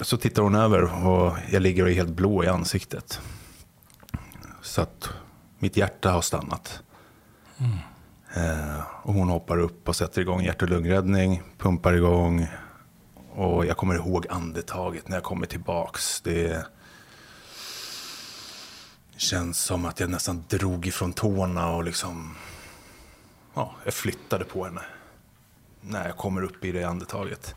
så tittar hon över och jag ligger och är helt blå i ansiktet. Så att mitt hjärta har stannat. Mm. Eh, och hon hoppar upp och sätter igång hjärt och lungräddning, pumpar igång. Och jag kommer ihåg andetaget när jag kommer tillbaks. Det känns som att jag nästan drog ifrån tårna och liksom... Ja, jag flyttade på henne. När jag kommer upp i det andetaget.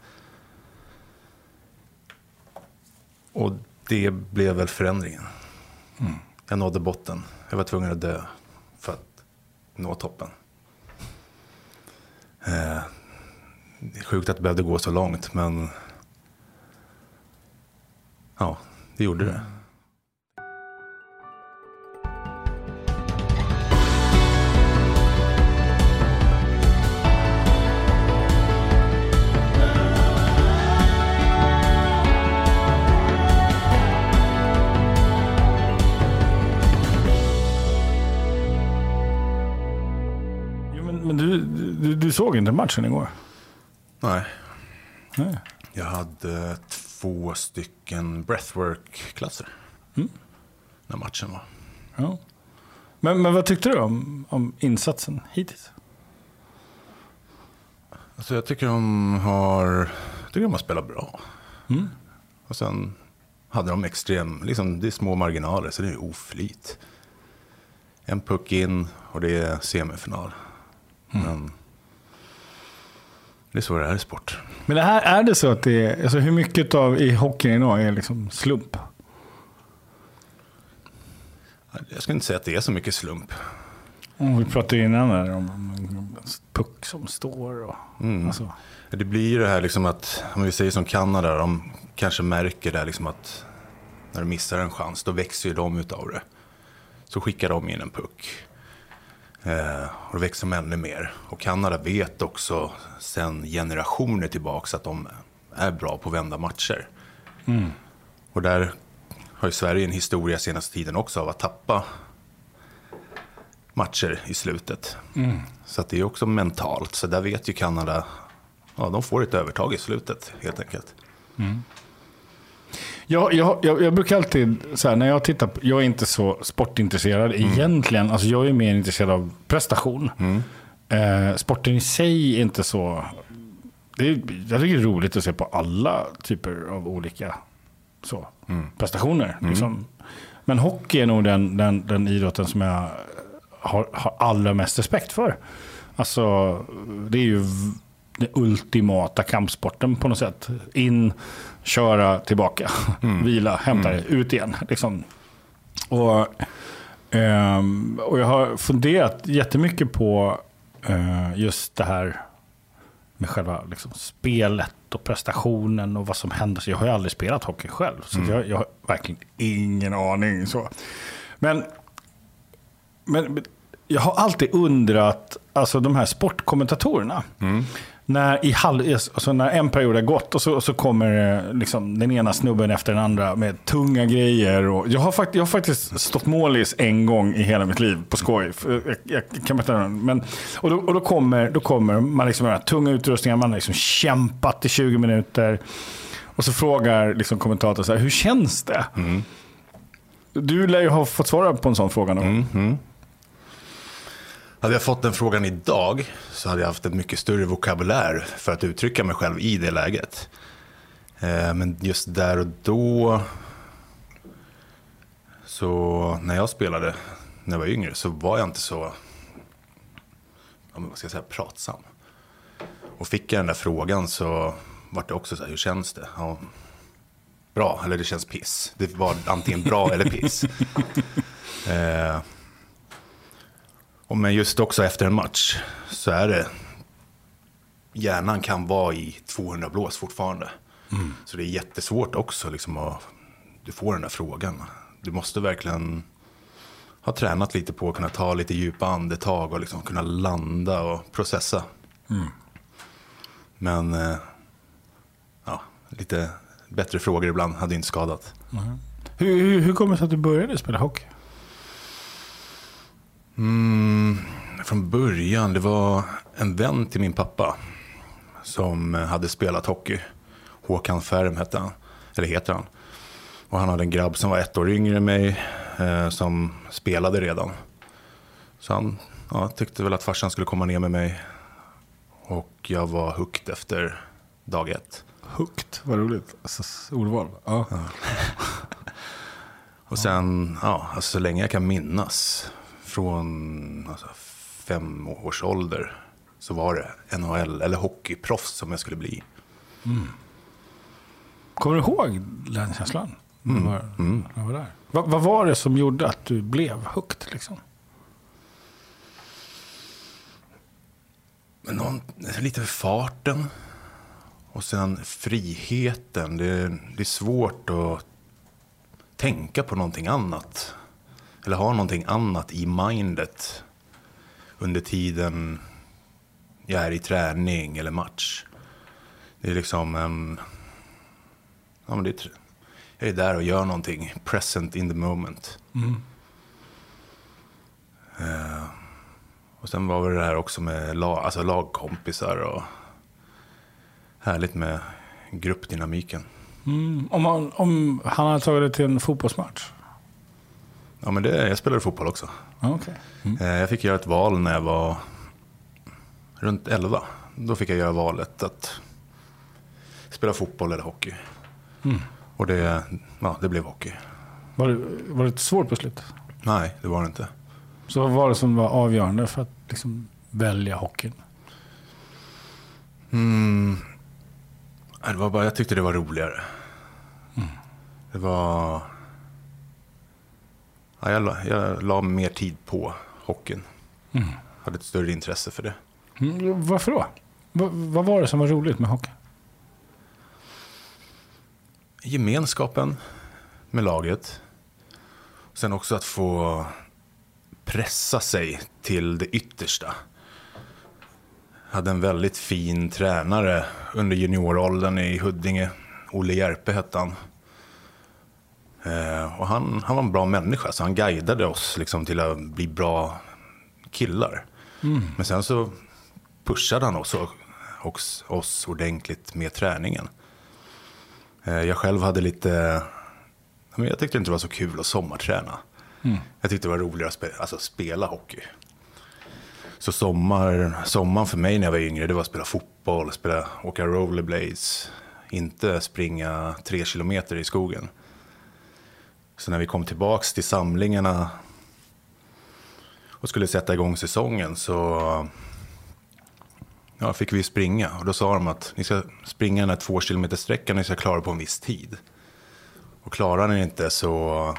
Och det blev väl förändringen. Mm. Jag nådde botten. Jag var tvungen att dö för att nå toppen. Eh, det är sjukt att det behövde gå så långt, men ja, det gjorde det. Såg inte matchen igår? Nej. Nej. Jag hade två stycken breathwork-klasser. Mm. När matchen var. Ja. Men, men vad tyckte du om, om insatsen hittills? Alltså jag tycker de har, jag tycker de har spelat bra. Mm. Och sen hade de extrem, liksom det är små marginaler så det är oflyt. En puck in och det är semifinal. Mm. Men det är så det är i sport. Men det här, är det så att det är, alltså hur mycket av i hockeyn idag är liksom slump? Jag skulle inte säga att det är så mycket slump. Mm, vi pratade innan där om, puck som står. Och, mm. alltså. Det blir ju det här liksom att, om vi säger som Kanada, de kanske märker det liksom att när de missar en chans, då växer ju de utav det. Så skickar de in en puck. Eh, och då växer de ännu mer. Och Kanada vet också sen generationer tillbaka att de är bra på att vända matcher. Mm. Och där har ju Sverige en historia senaste tiden också av att tappa matcher i slutet. Mm. Så att det är också mentalt. Så där vet ju Kanada, ja de får ett övertag i slutet helt enkelt. Mm. Jag, jag, jag, jag, brukar alltid, så här, när jag tittar på, jag är inte så sportintresserad mm. egentligen. Alltså jag är mer intresserad av prestation. Mm. Eh, sporten i sig är inte så... Det är, jag tycker det är roligt att se på alla typer av olika så, mm. prestationer. Mm. Liksom. Men hockey är nog den, den, den idrotten som jag har, har allra mest respekt för. Alltså, det är ju den ultimata kampsporten på något sätt. In, köra, tillbaka, mm. vila, hämta mm. ut igen. Liksom. Och, um, och jag har funderat jättemycket på uh, just det här med själva liksom, spelet och prestationen och vad som händer. Så jag har ju aldrig spelat hockey själv, så mm. jag, jag, har verkligen ingen aning. Så. Men, men jag har alltid undrat, alltså de här sportkommentatorerna. Mm när, i halv, alltså när en period har gått och så, och så kommer liksom den ena snubben efter den andra med tunga grejer. Och jag, har fakt, jag har faktiskt stått målis en gång i hela mitt liv på skoj. Jag, jag kan berätta Men, och då, och då, kommer, då kommer man liksom med tunga utrustningar, man har liksom kämpat i 20 minuter. Och så frågar liksom kommentatorn så här, hur känns det? Mm. Du lär ju ha fått svara på en sån fråga någon mm, mm. Hade jag fått den frågan idag så hade jag haft en mycket större vokabulär för att uttrycka mig själv i det läget. Eh, men just där och då, så när jag spelade när jag var yngre så var jag inte så, vad ska jag säga, pratsam. Och fick jag den där frågan så var det också så här, hur känns det? Ja, bra, eller det känns piss. Det var antingen bra eller piss. Eh, och men just också efter en match så är det... Hjärnan kan vara i 200 blås fortfarande. Mm. Så det är jättesvårt också liksom att du får den där frågan. Du måste verkligen ha tränat lite på att kunna ta lite djupa andetag och liksom kunna landa och processa. Mm. Men eh, ja, lite bättre frågor ibland hade inte skadat. Mm. Hur, hur, hur kommer det sig att du började spela hockey? Mm, från början, det var en vän till min pappa som hade spelat hockey. Håkan Färm hette han. Eller heter han. Och han hade en grabb som var ett år yngre än mig. Eh, som spelade redan. Så han ja, tyckte väl att farsan skulle komma ner med mig. Och jag var hooked efter dag ett. Hooked, vad roligt. Alltså, ordval. Ja. Och sen, ja, alltså så länge jag kan minnas. Från alltså, fem års ålder. Så var det NHL eller hockeyproffs som jag skulle bli. Kommer du ihåg den känslan? Du var, du var där? Vad, vad var det som gjorde att du blev hooked? Liksom? Någon, lite farten. Och sen friheten. Det, det är svårt att tänka på någonting annat. Eller ha någonting annat i mindet. Under tiden jag är i träning eller match. Det är liksom en... Ja, men det är, jag är där och gör någonting. Present in the moment. Eh, och sen var det det här också med lag, alltså lagkompisar och härligt med gruppdynamiken. Mm. Om, han, om han hade tagit dig till en fotbollsmatch? Ja, men det, jag spelade fotboll också. Ja, okej. Eh, Jag fick göra ett val när jag var runt 11. Då fick jag göra valet att spela fotboll eller hockey. Och det, ja, det blev hockey. Var, det, var det ett svårt beslut? Nej, det var det inte. Så vad var det som var avgörande för att liksom, välja hockeyn? Mm. Det var bara, jag tyckte det var roligare. Det var... Ja, jag, la, jag la mer tid på hockeyn. Hade ett större intresse för det. Mm, varför då? Va, vad var det som var roligt med hockey? Gemenskapen med laget. Sen också att få pressa sig till det yttersta. Jag hade en väldigt fin tränare under junioråldern i Huddinge. Olle Järpe hette han. Eh, och han, han var en bra människa, så han guidade oss liksom till att bli bra killar. Men sen så pushade han oss, oss, oss ordentligt med träningen. Eh, Jag själv hade lite... men Jag tyckte inte det var så kul att sommarträna. Jag tyckte det var roligare att spela, alltså spela hockey. Så sommar, sommaren för mig när jag var yngre, det var att spela fotboll, spela, åka rollerblades. Inte springa tre kilometer i skogen. Så när vi kom tillbaks till samlingarna och skulle sätta igång säsongen så ja, fick vi springa. Och då sa de att ni ska springa den här två kilometer sträckan ni ska klara på en viss tid. Och klarar ni inte så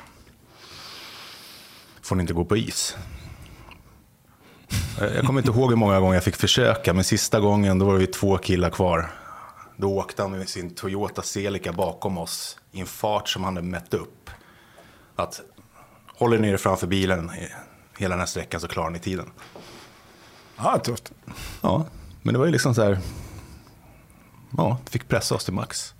får ni inte gå på is. Jag kommer inte ihåg hur många gånger jag fick försöka, men sista gången då var vi två killar kvar. Då åkte han med sin Toyota Celica bakom oss i en fart som han hade mätt upp. Att håller ni er framför bilen hela den här sträckan så klarar ni tiden. Ja, tufft. Ja, men det var ju liksom så här. Ja, fick pressa oss till max.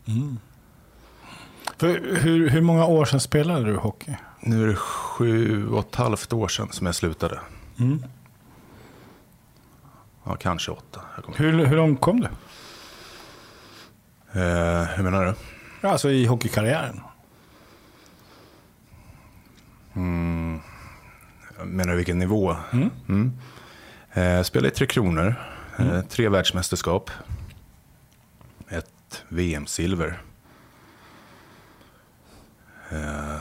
För hur, hur många år sedan spelade du hockey? Nu är det sju och ett halvt år sedan som jag slutade. Ja, kanske åtta. Hur, hur långt kom du? Eh, hur menar du? Alltså i hockeykarriären? Menar du vilken nivå? Mm. Eh, spelade i Tre Kronor. Eh, tre världsmästerskap. Ett VM-silver. Eh,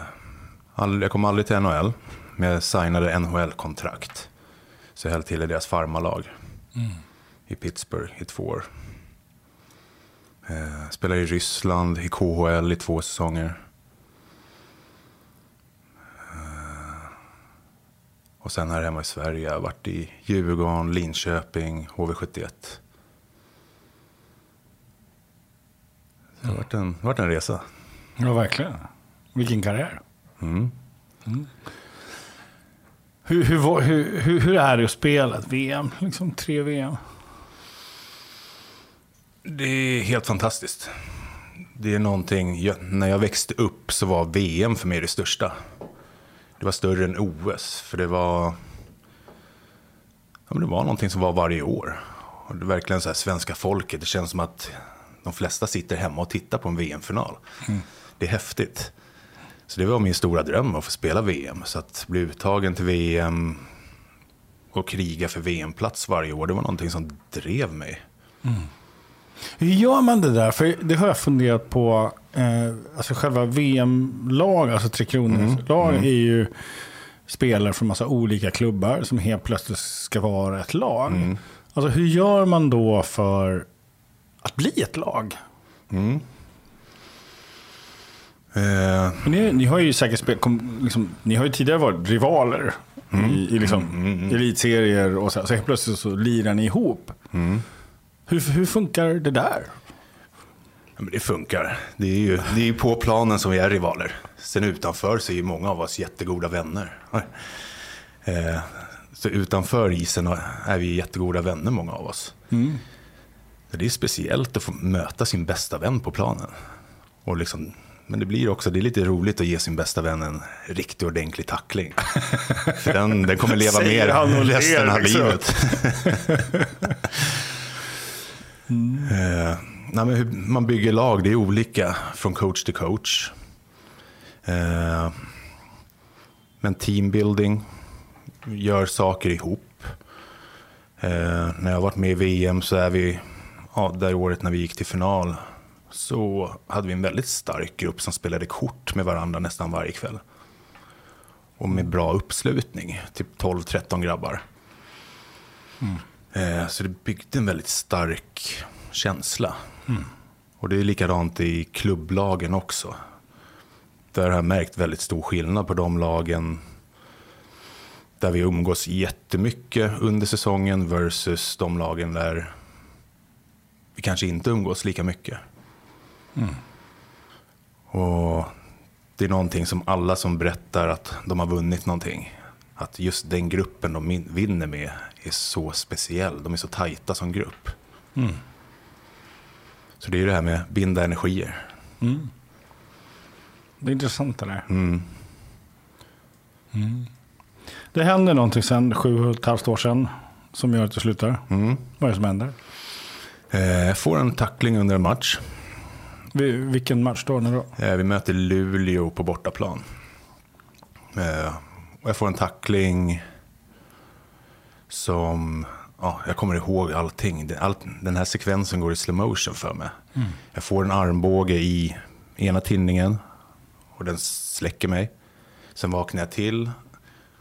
all, jag kom aldrig till NHL. Men jag signade NHL-kontrakt. Så jag höll till i deras farmalag. I Pittsburgh i två år. Eh, spelade i Ryssland, i KHL i två säsonger. Och sen här hemma i Sverige, jag varit i Djurgården, Linköping, HV71. Så det har varit en, varit en resa. Ja, verkligen. Vilken karriär. Mm. Hur, hur, hur, hur, hur är det att spela ett VM? Liksom tre VM. Det är helt fantastiskt. Det är någonting, jag, när jag växte upp så var VM för mig det största. Det var större än OS, för det var... Ja, men det var någonting som var varje år. Och det är verkligen så här, svenska folket, det känns som att de flesta sitter hemma och tittar på en VM-final. det är häftigt. Så det var min stora dröm att få spela VM. Så att bli uttagen till VM och kriga för VM-plats varje år, det var någonting som drev mig. Hur gör man det där? För det har jag funderat på. Eh, alltså själva VM-lag, alltså Tre Kronor-lag är ju spelare från massa olika klubbar som helt plötsligt ska vara ett lag. Alltså hur gör man då för att bli ett lag? Eh, Men Ni, ni har ju säkert spel, kom, liksom, ni har ju tidigare varit rivaler i, i liksom, elitserier och så, så helt plötsligt så lirar ni ihop. Hur, hur funkar det där? Ja, men det funkar. Det är ju det är på planen som vi är rivaler. Sen utanför så är ju många av oss jättegoda vänner. Eh, Så utanför isen är vi jättegoda vänner, många av oss. Så Det är speciellt att få möta sin bästa vän på planen. Och liksom, men det blir också, det är lite roligt att ge sin bästa vän en riktig ordentlig tackling. För den, den kommer leva med resten av liksom. livet. Eh, nej, men hur man bygger lag, det är olika från coach till coach. Eh, men teambuilding, gör saker ihop. Eh, när jag har varit med i VM så är vi, ja, det året när vi gick till final, så hade vi en väldigt stark grupp som spelade kort med varandra nästan varje kväll. Och med bra uppslutning, typ 12-13 grabbar. Eh, Så det byggde en väldigt stark känsla. Och det är likadant i klubblagen också. Där har jag märkt väldigt stor skillnad på de lagen där vi umgås jättemycket under säsongen versus de lagen där vi kanske inte umgås lika mycket. Och det är någonting som alla som berättar att de har vunnit någonting. Att just den gruppen de vinner med är så speciell. De är så tajta som grupp. Så det är ju det här med binda energier. Det är intressant det där. Mm. Mm. Det händer någonting sen sju och ett halvt år sedan som gör att det slutar. Mm. Vad är det som händer? Eh, Jag får en tackling under en match. Vi- Vilken match då? Nu då? Eh, Vi möter Luleå på bortaplan. Eh, Och jag får en tackling som... Ja, jag kommer ihåg allting. Det- Allt, den här sekvensen går i slow motion för mig. Jag får en armbåge i ena tinningen och den släcker mig. Sen vaknar jag till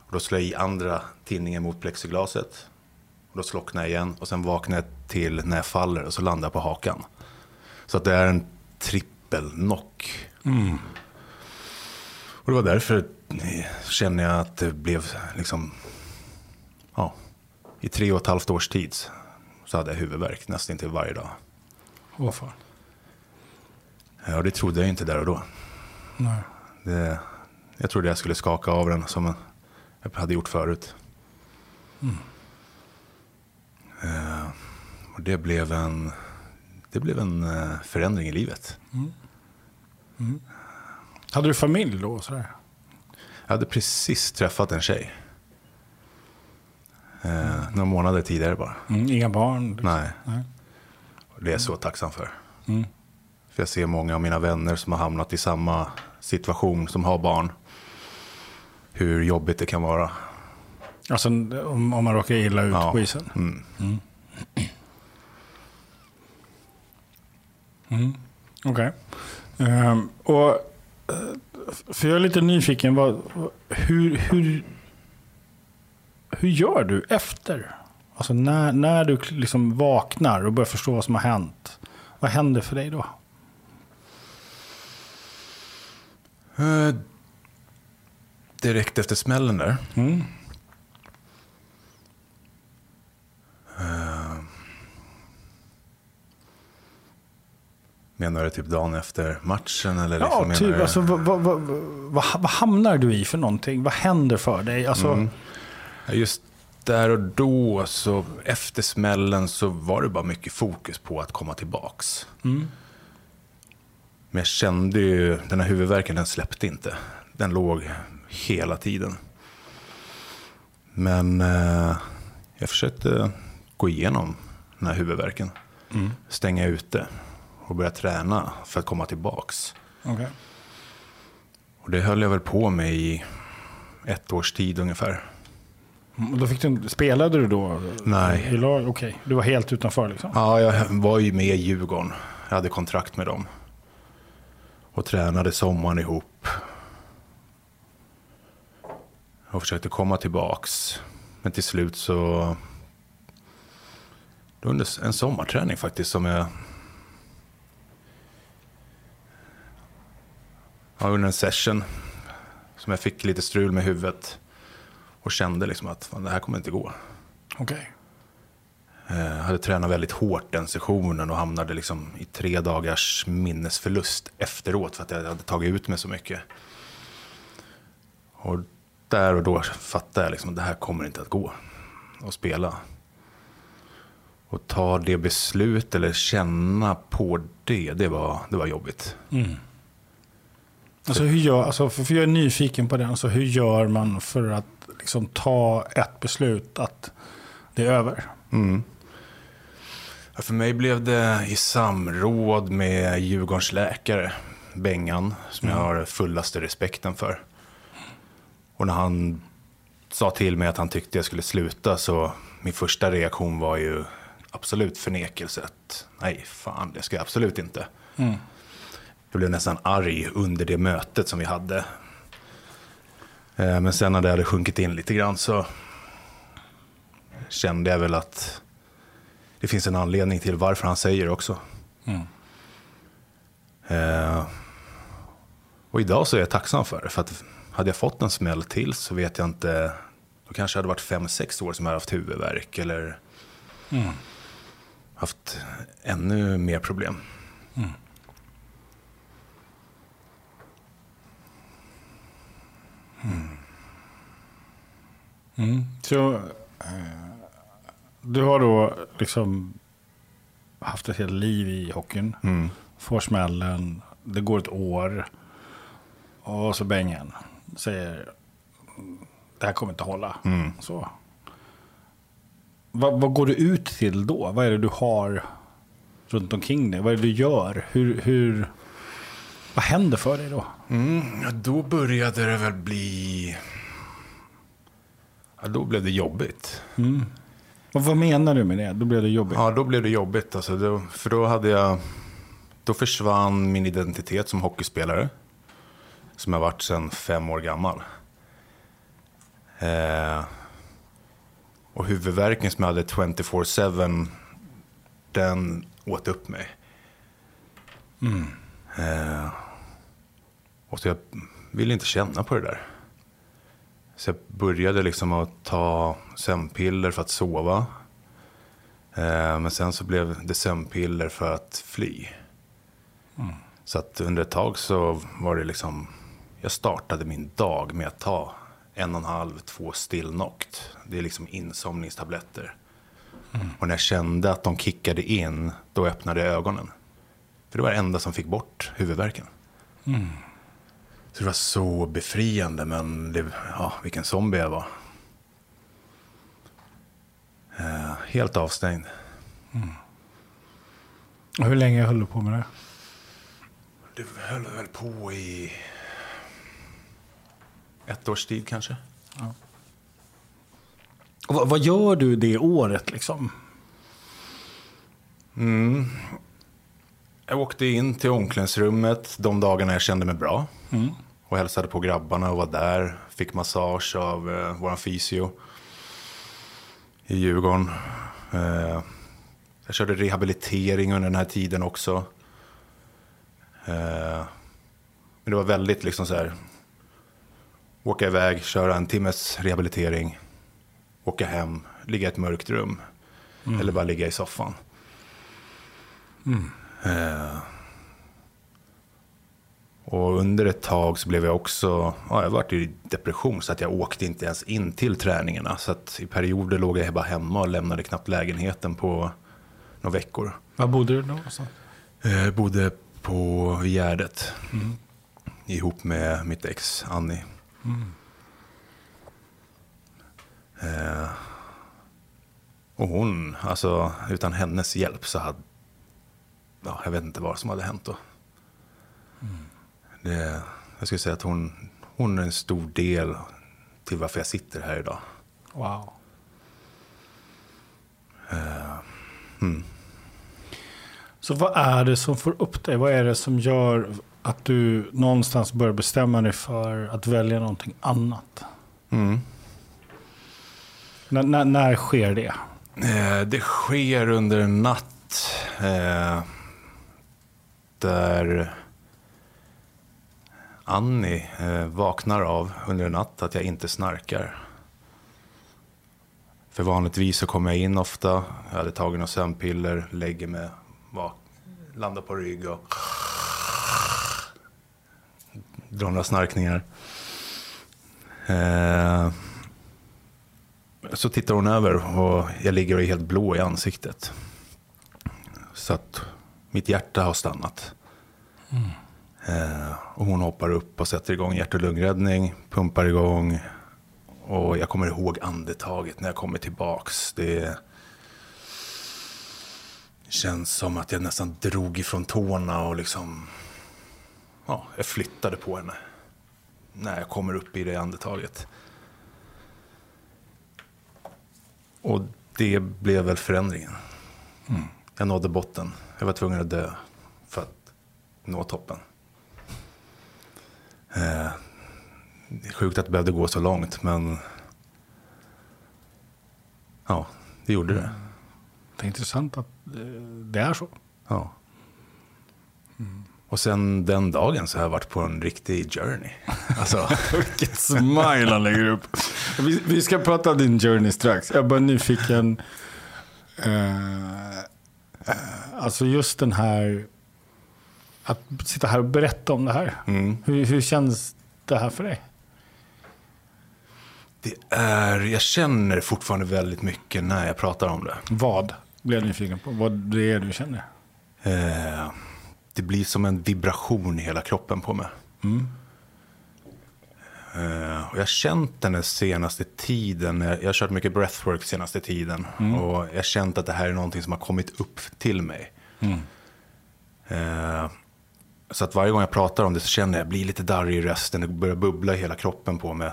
och då slår jag i andra tinningen mot plexiglaset. Och då slocknar jag igen och sen vaknar jag till när jag faller och så landar jag på hakan. Så att det är en trippelknock. Och det var därför känner jag att det blev liksom, i tre och ett halvt års tid så hade jag huvudvärk nästan till varje dag. Åh fan. Ja, det trodde jag inte där och då. Nej. Det, jag trodde jag skulle skaka av den som jag hade gjort förut. Eh, och det blev en, det blev en eh, förändring i livet. Hade du familj då? Sådär? Jag hade precis träffat en tjej. Eh, några månader tidigare bara. Mm, inga barn? liksom. Nej. Det är jag så tacksam för. För jag ser många av mina vänner som har hamnat i samma situation, som har barn. Hur jobbigt det kan vara. Alltså om, om man råkar illa ut Ja. på isen? Mm. Mm. Okej. Ehm, och, eh, för jag är lite nyfiken. Vad, hur, hur, hur gör du efter? Alltså när, när du liksom vaknar och börjar förstå vad som har hänt. Vad händer för dig då? Eh, direkt efter smällen där. Mm. Menar du typ dagen efter matchen? Eller Ja, liksom, typ. Alltså, vad, vad, vad, vad, vad hamnar du i för någonting? Vad händer för dig? Alltså, Mm. Just där och då, så efter smällen, så var det bara mycket fokus på att komma tillbaks. Mm. Men jag kände ju, den här huvudvärken, den släppte inte. Den låg hela tiden. Men eh, jag försökte gå igenom den här huvudvärken. Mm. Stänga ute och börja träna för att komma tillbaks. okej. Och det höll jag väl på med i ett års tid ungefär. Och Då fick du, spelade du då? Nej. I lag? Okej, du var helt utanför liksom? Ja, jag var ju med i Djurgården. Jag hade kontrakt med dem. Och tränade sommaren ihop. Och försökte komma tillbaks. Men till slut så... Det var en sommarträning faktiskt som jag... Ja, under en session. Som jag fick lite strul med huvudet. Och kände liksom att fan, det här kommer inte gå. Okej. Jag hade tränat väldigt hårt den sessionen och hamnade liksom i tre dagars minnesförlust efteråt för att jag hade tagit ut mig så mycket. Och där och då fattade jag liksom att det här kommer inte att gå att spela. Och ta det beslut eller känna på det, det var, det var jobbigt. Alltså, hur gör, alltså, för för jag är nyfiken på det. Alltså, hur gör man för att liksom, ta ett beslut att det är över? Ja, För mig blev det i samråd med Djurgårdens läkare, Bengan, som jag har fullaste respekten för. Och när han sa till mig att han tyckte jag skulle sluta så min första reaktion var ju absolut förnekelse. Att, Nej, fan, det ska jag absolut inte. Jag blev nästan arg under det mötet som vi hade. Eh, Men sen när det hade sjunkit in lite grann så kände jag väl att det finns en anledning till varför han säger det också. Eh, och idag så är jag tacksam för det. För att hade jag fått en smäll till så vet jag inte. Då kanske det hade varit fem, sex år som jag hade haft huvudvärk. Eller haft ännu mer problem. Så, eh, du har då liksom haft ett helt liv i hockeyn. Får smällen, det går ett år. Och så Bengen säger det här kommer inte hålla. Så. Vad, vad går du ut till då? Vad är det du har runt omkring dig? Vad är det du gör? Hur, hur, vad händer för dig då? Ja, då började det väl bli... Ja, då blev det jobbigt. Och vad menar du med det? Då blir det jobbigt. Ja, då blev det jobbigt. Alltså, då, för då hade jag... Då försvann min identitet som hockeyspelare. Som jag varit sedan fem år gammal. Eh, och huvudvärken som jag hade 24-7, den åt upp mig. Eh, och så jag ville inte känna på det där. Så jag började liksom att ta sömnpiller för att sova. Eh, men sen så blev det sömnpiller för att fly. Så att under ett tag så var det liksom, jag startade min dag med att ta en och en halv, två stillnokt. Det är liksom insomningstabletter. Och när jag kände att de kickade in, då öppnade jag ögonen. För det var det enda som fick bort huvudvärken. Så det var så befriande, men det, ja, vilken zombie jag var. Eh, helt avstängd. Och Hur länge höll du på med det? Det höll väl på i ett års tid kanske. Och vad, gör du det året liksom? Jag åkte in till omklädningsrummet de dagarna jag kände mig bra. Och hälsade på grabbarna och var där. Fick massage av eh, våran fysio i Djurgården. Eh, jag körde rehabilitering under den här tiden också. Eh, men det var väldigt liksom så här. Åka iväg, köra en timmes rehabilitering. Åka hem, ligga i ett mörkt rum. Eller bara ligga i soffan. Eh, och under ett tag så blev jag också, ja, jag varit i depression så att jag åkte inte ens in till träningarna. Så att i perioder låg jag bara hemma och lämnade knappt lägenheten på några veckor. Var bodde du då? någonstans? Jag Eh, bodde på Gärdet ihop med mitt ex Annie. Eh, och hon, alltså utan hennes hjälp så hade, ja, jag vet inte vad som hade hänt då. Det, jag skulle säga att hon, hon är en stor del till varför jag sitter här idag. Wow. Så vad är det som får upp dig? Vad är det som gör att du någonstans börjar bestämma dig för att välja någonting annat? Mm. När, när, när sker det? Eh, det sker under en natt. Eh, där Annie eh, vaknar av under en natt att jag inte snarkar. För vanligtvis så kommer jag in ofta. Jag hade tagit några sömnpiller, lägger mig, vak- landar på rygg och drar några snarkningar. Eh, så tittar hon över och jag ligger och är helt blå i ansiktet. Så att mitt hjärta har stannat. Mm och hon hoppar upp och sätter igång hjärt och lungräddning, pumpar igång. Och jag kommer ihåg andetaget när jag kommer tillbaks. Det känns som att jag nästan drog ifrån tårna och liksom... Ja, jag flyttade på henne. När jag kommer upp i det andetaget. Och det blev väl förändringen. Jag nådde botten. Jag var tvungen att dö för att nå toppen. Eh, det är sjukt att det behövde gå så långt, men ja, det gjorde det. Det är intressant att eh, det är så. Ja. Och sen den dagen så har jag varit på en riktig journey. Alltså, Vilket smile han lägger upp. Vi, vi ska prata om din journey strax. Jag är bara nyfiken. Eh, alltså just den här. Att sitta här och berätta om det här. mm. Hur, hur känns det här för dig? det är, jag känner fortfarande väldigt mycket när jag pratar om det. Vad blir jag nyfiken på? Vad det är du känner? Eh, det blir som en vibration i hela kroppen på mig. Eh, och jag har känt den senaste tiden. Jag jag har kört mycket breathwork senaste tiden. Och jag har känt att det här är någonting som har kommit upp till mig. Eh, så att varje gång jag pratar om det så känner jag att jag blir lite darrig i rösten. Det börjar bubbla i hela kroppen på mig.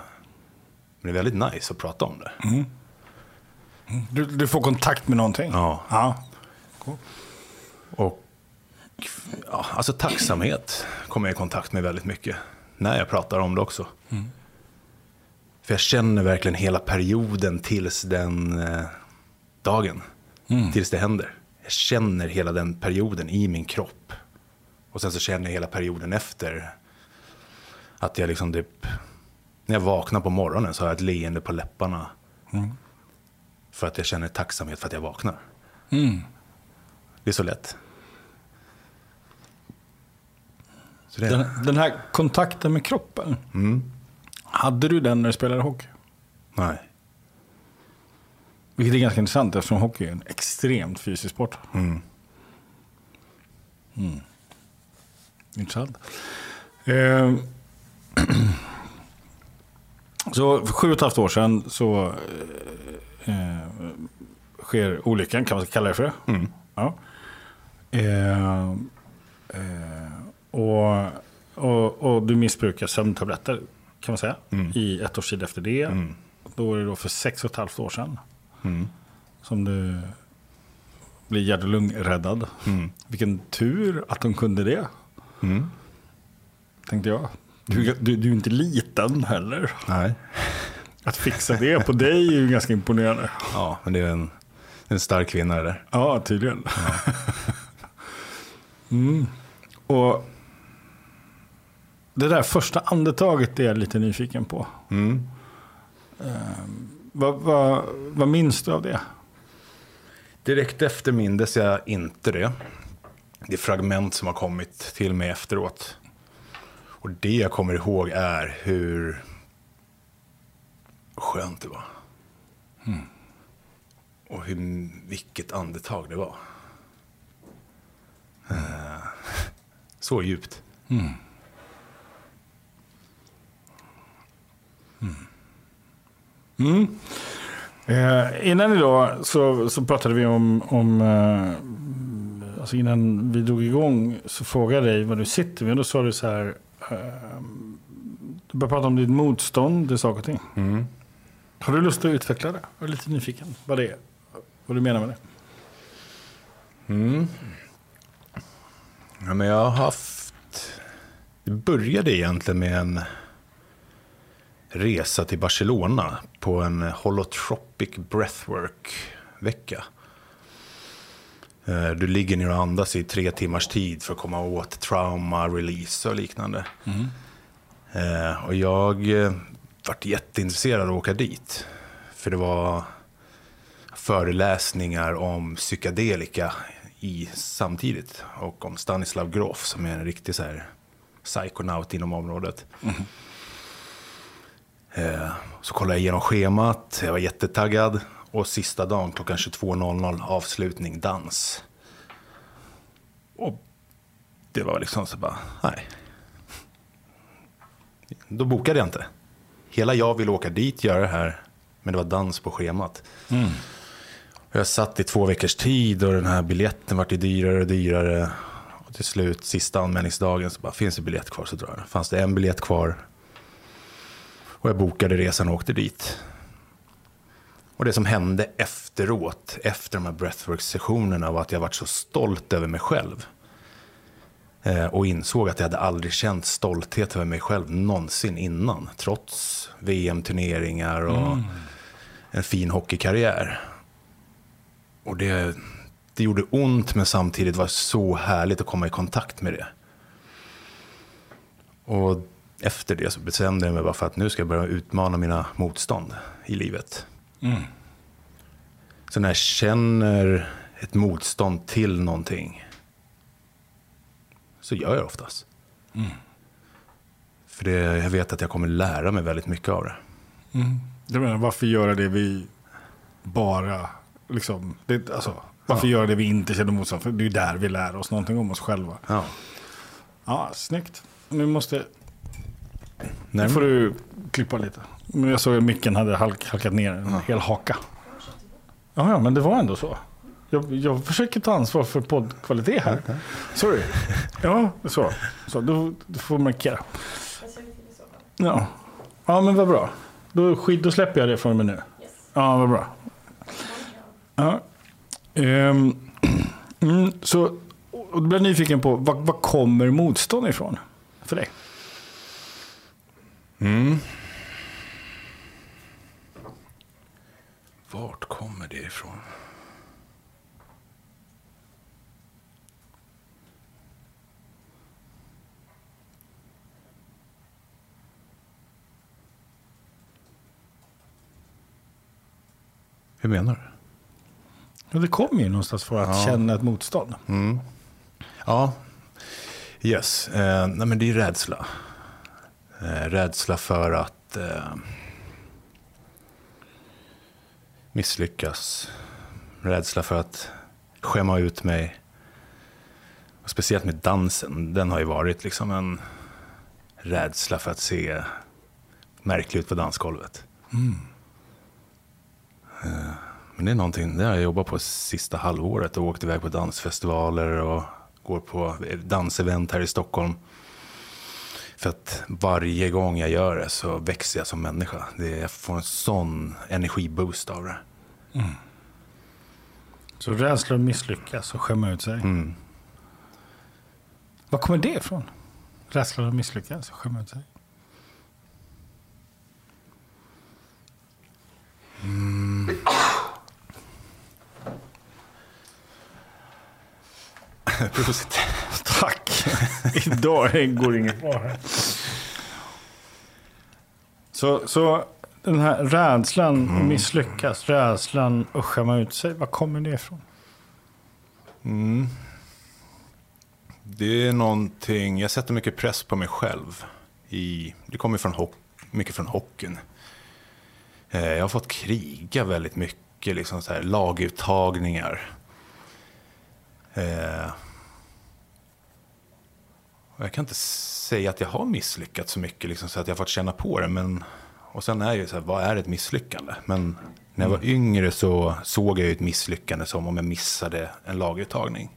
Men det är väldigt nice att prata om det. Du, du får kontakt med någonting? Ja. ja. Och ja, alltså tacksamhet kommer jag i kontakt med väldigt mycket. När jag pratar om det också. För jag känner verkligen hela perioden tills den eh, dagen. Tills det händer. Jag känner hela den perioden i min kropp. Och sen så känner jag hela perioden efter. Att jag liksom typ, när jag vaknar på morgonen så har jag ett leende på läpparna. För att jag känner tacksamhet för att jag vaknar. Det är så lätt. Så det, Den, den här kontakten med kroppen. Hade du den när du spelade hockey? Nej. Vilket är ganska intressant eftersom hockey är en extremt fysisk sport. Mm. Mm. Intressant. Eh, så för sju och ett halvt år sedan så eh, eh, sker olyckan, kan man kalla det för det? Mm. Ja. Eh, eh, och, och, och du missbrukar sömntabletter kan man säga. I ett års tid efter det. Mm. Då är det då för sex och ett halvt år sedan. Som du blir hjärt och lungräddad. Mm. Vilken tur att de kunde det. Mm. Tänkte jag. Du, du, du är inte liten heller. Nej. Att fixa det på dig är ju ganska imponerande. Ja, men det är en, en stark kvinna det där. Ja, tydligen. mm. Och det där första andetaget är jag lite nyfiken på. Mm. Vad, vad, vad minns du av det? Direkt efter mindes jag inte det. Det fragment som har kommit till mig efteråt. Och det jag kommer ihåg är hur skönt det var. Och hur, vilket andetag det var. Eh, Så djupt. Eh, innan idag så, så pratade vi om, om eh, alltså innan vi drog igång så frågade jag dig vad du sitter med. Och då sa du så här, ehm, du börjar prata om ditt motstånd till saker och ting. Mm. Har du lust att utveckla det? Jag är lite nyfiken vad det är. Vad du menar med det. Mm. Ja, men jag har haft... Det började egentligen med en resa till Barcelona på en holotropic breathwork-vecka. Eh, Du ligger ner och andas i tre timmars tid för att komma åt trauma, release och liknande. Eh, Och jag eh, vart jätteintresserad av att åka dit. För det var föreläsningar om psykedelika i, samtidigt. Och om Stanislav Grof som är en riktig så här, psykonaut inom området. Eh, så kollade jag igenom schemat, jag var jättetaggad. Och sista dagen klockan 22.00 avslutning dans. Och det var liksom så bara, nej. Då bokade jag inte. Hela jag ville åka dit, göra det här. Men det var dans på schemat. Och Jag satt i två veckors tid och den här biljetten vart ju dyrare och dyrare. Och till slut, sista anmälningsdagen, så bara, finns det biljett kvar så drar jag. Fanns det en biljett kvar. Och jag bokade resan och åkte dit. Och det som hände efteråt, efter de här breathwork-sessionerna, var att jag varit så stolt över mig själv. Eh, Och insåg att jag hade aldrig känt stolthet över mig själv någonsin innan. Trots VM-turneringar och en fin hockeykarriär. Och det, det gjorde ont men samtidigt var det så härligt att komma i kontakt med det. Och efter det så bestämde jag mig bara för att nu ska jag börja utmana mina motstånd i livet. Så när jag känner ett motstånd till någonting så gör jag oftast. För det, jag vet att jag kommer lära mig väldigt mycket av det. Jag menar, varför göra det vi bara... Liksom, det, alltså, varför göra det vi inte känner motstånd? För det är där vi lär oss någonting om oss själva. Ja. Ja, snyggt. Nu måste... Nej, Nu får du klippa lite. Men jag såg att micken hade halk, halkat ner en hel haka. Ja, ja, men det var ändå så. Jag, jag försöker ta ansvar för poddkvalitet här. Sorry. Ja, så. så du, du får markera. Ja. ja, men vad bra. Då, skit, då släpper jag det från och med nu. Ja, vad bra. Ja. Ehm, mm, så och då blir jag nyfiken på, var, var kommer motstånd ifrån för dig? Vart kommer det ifrån? Hur menar du? Ja, det kommer ju någonstans för att känna ett motstånd. Ja, yes. Eh, nej, men det är rädsla. Eh, rädsla för att eh, misslyckas. Rädsla för att skämma ut mig. Och speciellt med dansen. Den har ju varit liksom en rädsla för att se märklig ut på dansgolvet. Eh, Men det är någonting, det har jag jobbat på sista halvåret och åkt iväg på dansfestivaler och går på dansevent här i Stockholm. För att varje gång jag gör det så växer jag som människa. Det, jag får en sån energiboost av det. Så rädsla att misslyckas och skämma ut sig. Mm. Var kommer det ifrån? Rädsla att misslyckas och skämma ut sig. Prosit. Idag går inget bra här. Så, så den här rädslan att misslyckas, rädslan att skämma ut sig, var kommer det ifrån? Det är någonting, jag sätter mycket press på mig själv. I, det kommer från hock, mycket från hockeyn. Eh, Jag har fått kriga väldigt mycket, liksom så här, laguttagningar. Jag kan inte säga att jag har misslyckats så mycket, liksom, så att jag har fått känna på det. Men, och sen är det så här, vad är ett misslyckande? Men när jag var yngre så såg jag ju ett misslyckande som om jag missade en laguttagning.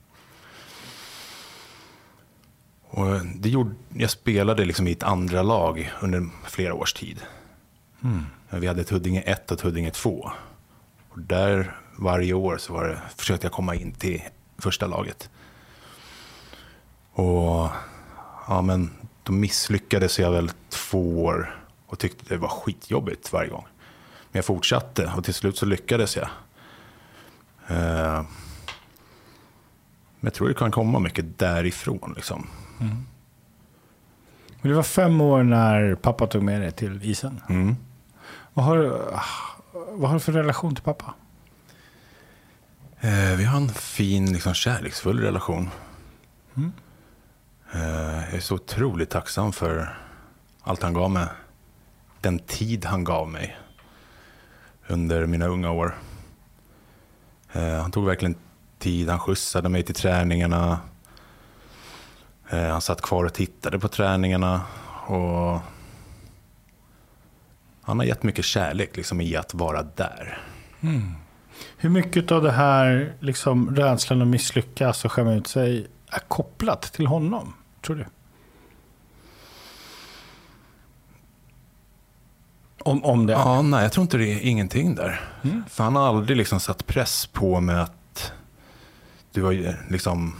Och det gjorde, jag spelade liksom i ett andra lag under flera års tid. Vi hade ett Huddinge 1 och ett Huddinge 2. Och där varje år så var det, försökte jag komma in till första laget. Och ja, men då misslyckades jag väl två år och tyckte det var skitjobbigt varje gång. Men jag fortsatte och till slut så lyckades jag. Eh, men jag tror det kan komma mycket därifrån. Liksom. Men det var fem år när pappa tog med dig till isen. Mm. Vad, har, du- vad har du för relation till pappa? Eh, vi har en fin, liksom, kärleksfull relation. Eh, Eh, jag är så otroligt tacksam för allt han gav mig. Den tid han gav mig under mina unga år. Eh, han tog verkligen tid. Han skjutsade mig till träningarna. Eh, han satt kvar och tittade på träningarna. Och han har gett mycket kärlek liksom, i att vara där. Mm. Hur mycket av det här liksom, rädslan att misslyckas och skämma ut sig är kopplat till honom? Tror du? Om, om det är. Ja, nej, jag tror inte det är ingenting där. För han har aldrig liksom satt press på mig att du har ju liksom...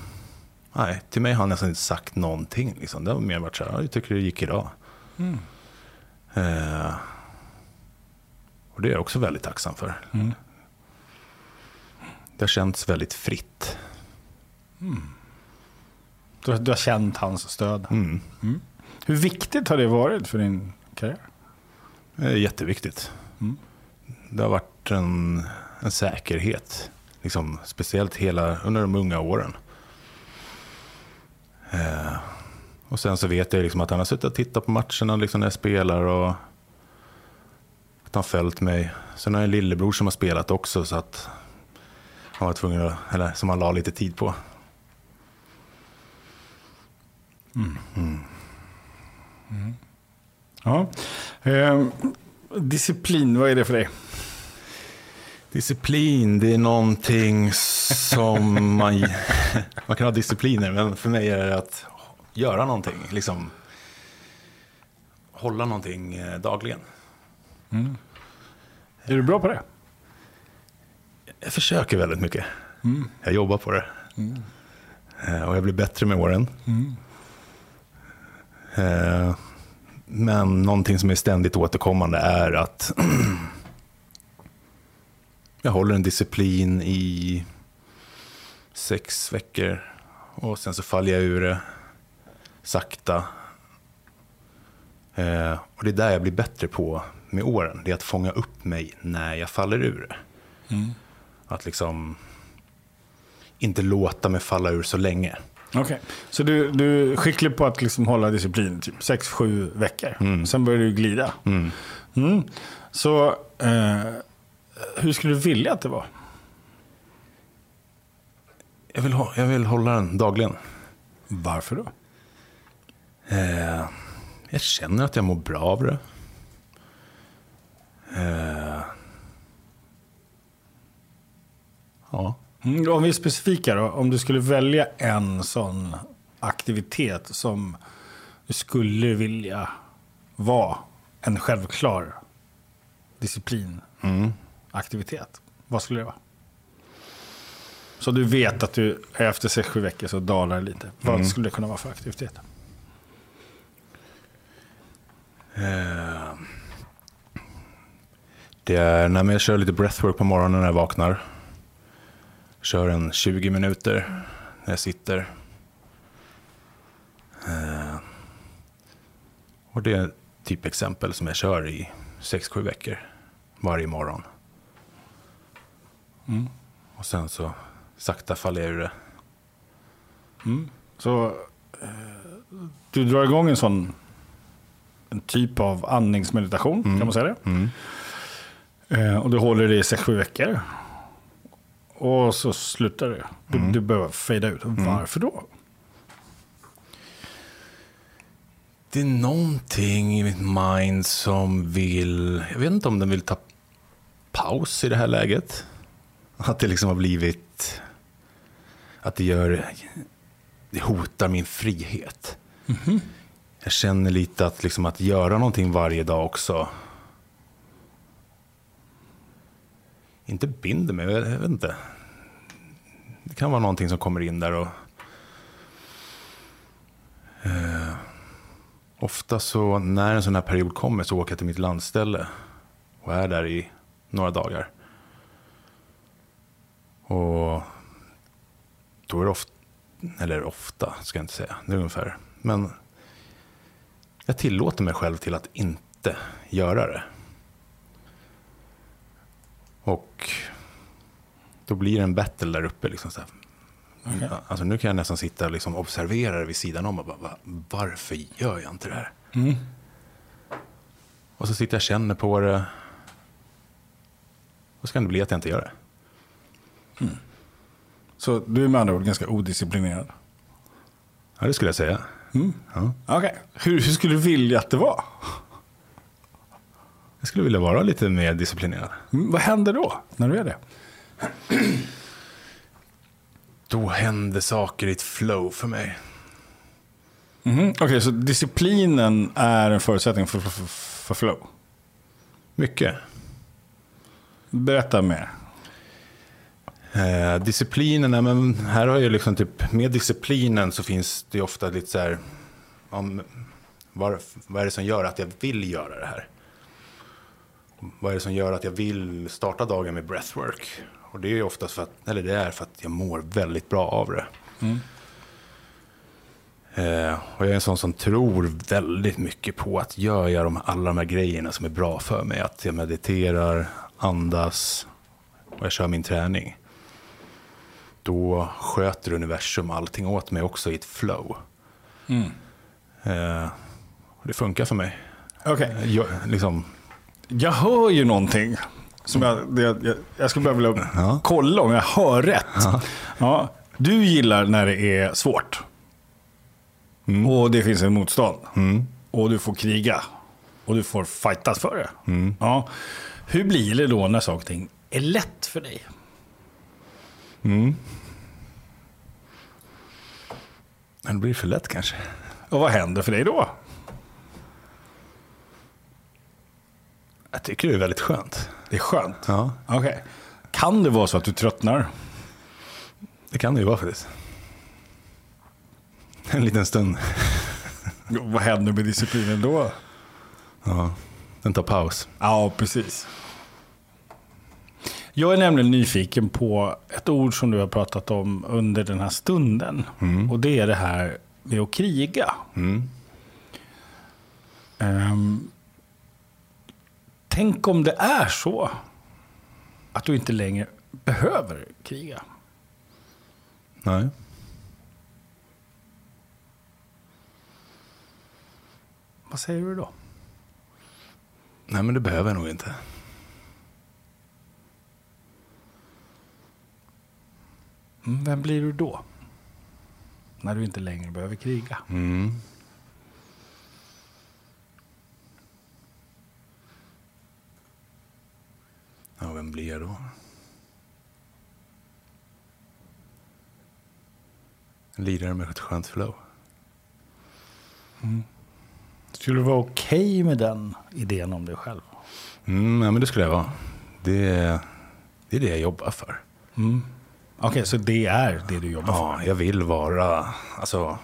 Nej, till mig har han nästan inte sagt någonting. Liksom. Det har mer varit så här, "Ja, jag tycker det gick idag. Eh, och det är jag också väldigt tacksam för. Det har känts väldigt fritt. Du, har- du har känt hans stöd. Mm. Hur viktigt har det varit för din karriär? Jätteviktigt. Det har varit en, en säkerhet. Liksom, speciellt hela, under de unga åren. Eh, och sen så vet jag liksom att han har suttit och tittat på matcherna liksom när jag spelar. Och att han följt mig. Sen har jag en lillebror som har spelat också. Så att han var tvungen att, eller som han la lite tid på. Ja. Eh, disciplin, vad är det för dig? Disciplin, det är någonting som man... Man kan ha discipliner, men för mig är det att göra någonting. Liksom, hålla någonting eh, dagligen. Är du bra på det? Jag försöker väldigt mycket. Jag jobbar på det. Eh, Och jag blir bättre med åren. Eh, Men någonting som är ständigt återkommande är att jag håller en disciplin i sex veckor. Och sen så faller jag ur det sakta. Eh, Och det är där jag blir bättre på med åren. Det är att fånga upp mig när jag faller ur det. Att liksom inte låta mig falla ur så länge. Okej. Så du, du är skicklig på att liksom hålla disciplin typ 6-7 veckor. Sen börjar du glida. Mm. Så eh, hur skulle du vilja att det var? Jag vill, ha, jag vill hålla den dagligen. Varför då? Eh, jag känner att jag mår bra av det. Eh, ja. Mm, om vi är specifika då. Om du skulle välja en sån aktivitet som du skulle vilja vara en självklar disciplinaktivitet. Vad skulle det vara? Så du vet att du efter 6-7 veckor så dalar lite. Vad skulle det kunna vara för aktivitet? Eh, det är när jag kör lite breathwork på morgonen när jag vaknar. Kör en 20 minuter när jag sitter. Eh, och det är typ exempel som jag kör i 6-7 veckor varje morgon. Och sen så sakta faller jag ur det. Så eh, du drar igång en sån en typ av andningsmeditation, kan man säga det? Eh, och du håller det i 6-7 veckor. Och så slutar det. Du, du börjar fejda ut. Varför då? Det är någonting i mitt mind som vill, jag vet inte om den vill ta paus i det här läget. Att det liksom har blivit, att det gör, det hotar min frihet. Jag känner lite att, liksom, att göra någonting varje dag också. Inte binder mig, jag vet inte. Det kan vara någonting som kommer in där och... Eh, ofta så, när en sån här period kommer så åker jag till mitt landställe. Och är där i några dagar. Och då är det ofta, eller ofta ska jag inte säga, det är ungefär. Men jag tillåter mig själv till att inte göra det. Och då blir det en battle där uppe. Liksom så. Okej. Alltså nu kan jag nästan sitta och liksom observera det vid sidan om och bara, "Va- varför gör jag inte det här? Mm. Och så sitter jag och känner på det. Och så kan det bli att jag inte gör det. Så du är med andra ord ganska odisciplinerad? Ja, det skulle jag säga. Ja. Okej. Hur, hur skulle du vilja att det var? Jag skulle vilja vara lite mer disciplinerad. Mm, vad händer då, när du är det? Då händer saker i ett flow för mig. Mhm. Okej, så disciplinen är en förutsättning för, för, för flow? Mycket. Berätta mer. Eh, disciplinen, nej, men här har jag liksom typ, med disciplinen så finns det ofta lite så här, om, var, vad är det som gör att jag vill göra det här? Vad är det som gör att jag vill starta dagen med breathwork? Och det är oftast för att, eller det är för att jag mår väldigt bra av det. Eh, och jag är en sån som tror väldigt mycket på att gör jag de, alla de här grejerna som är bra för mig, att jag mediterar, andas och jag kör min träning då sköter universum allting åt mig också i ett flow. Eh, och det funkar för mig. Okej. Jag, liksom, Jag hör ju någonting. Som jag, jag, jag skulle bara vilja Ja. kolla om jag hör rätt. Ja. Du gillar när det är svårt. Och det finns en motstånd. Och du får kriga. Och du får fightas för det. Ja. Hur blir det då när saker och ting är lätt för dig? det blir för lätt kanske. Och vad händer för dig då? Jag tycker det är väldigt skönt. Det är skönt. Ja, Okej. Kan det vara så att du tröttnar? det kan det ju vara faktiskt. En liten stund. Vad händer med disciplinen då? Ja, den tar paus. Ja, precis. Jag är nämligen nyfiken på ett ord som du har pratat om under den här stunden. Och det är det här med att kriga. Ehm, tänk om det är så att du inte längre behöver kriga. Nej. Vad säger du då? Nej, men det behöver jag nog inte. Mm, Vem blir du då? När du inte längre behöver kriga. Mm. Ja, vem blir jag då? En lirare med ett skönt flow. Skulle du vara okej med den idén om dig själv? Mm, ja, men det skulle jag vara. Det, det är det jag jobbar för. Okej, så det är det du jobbar för? Ja, jag vill vara, alltså.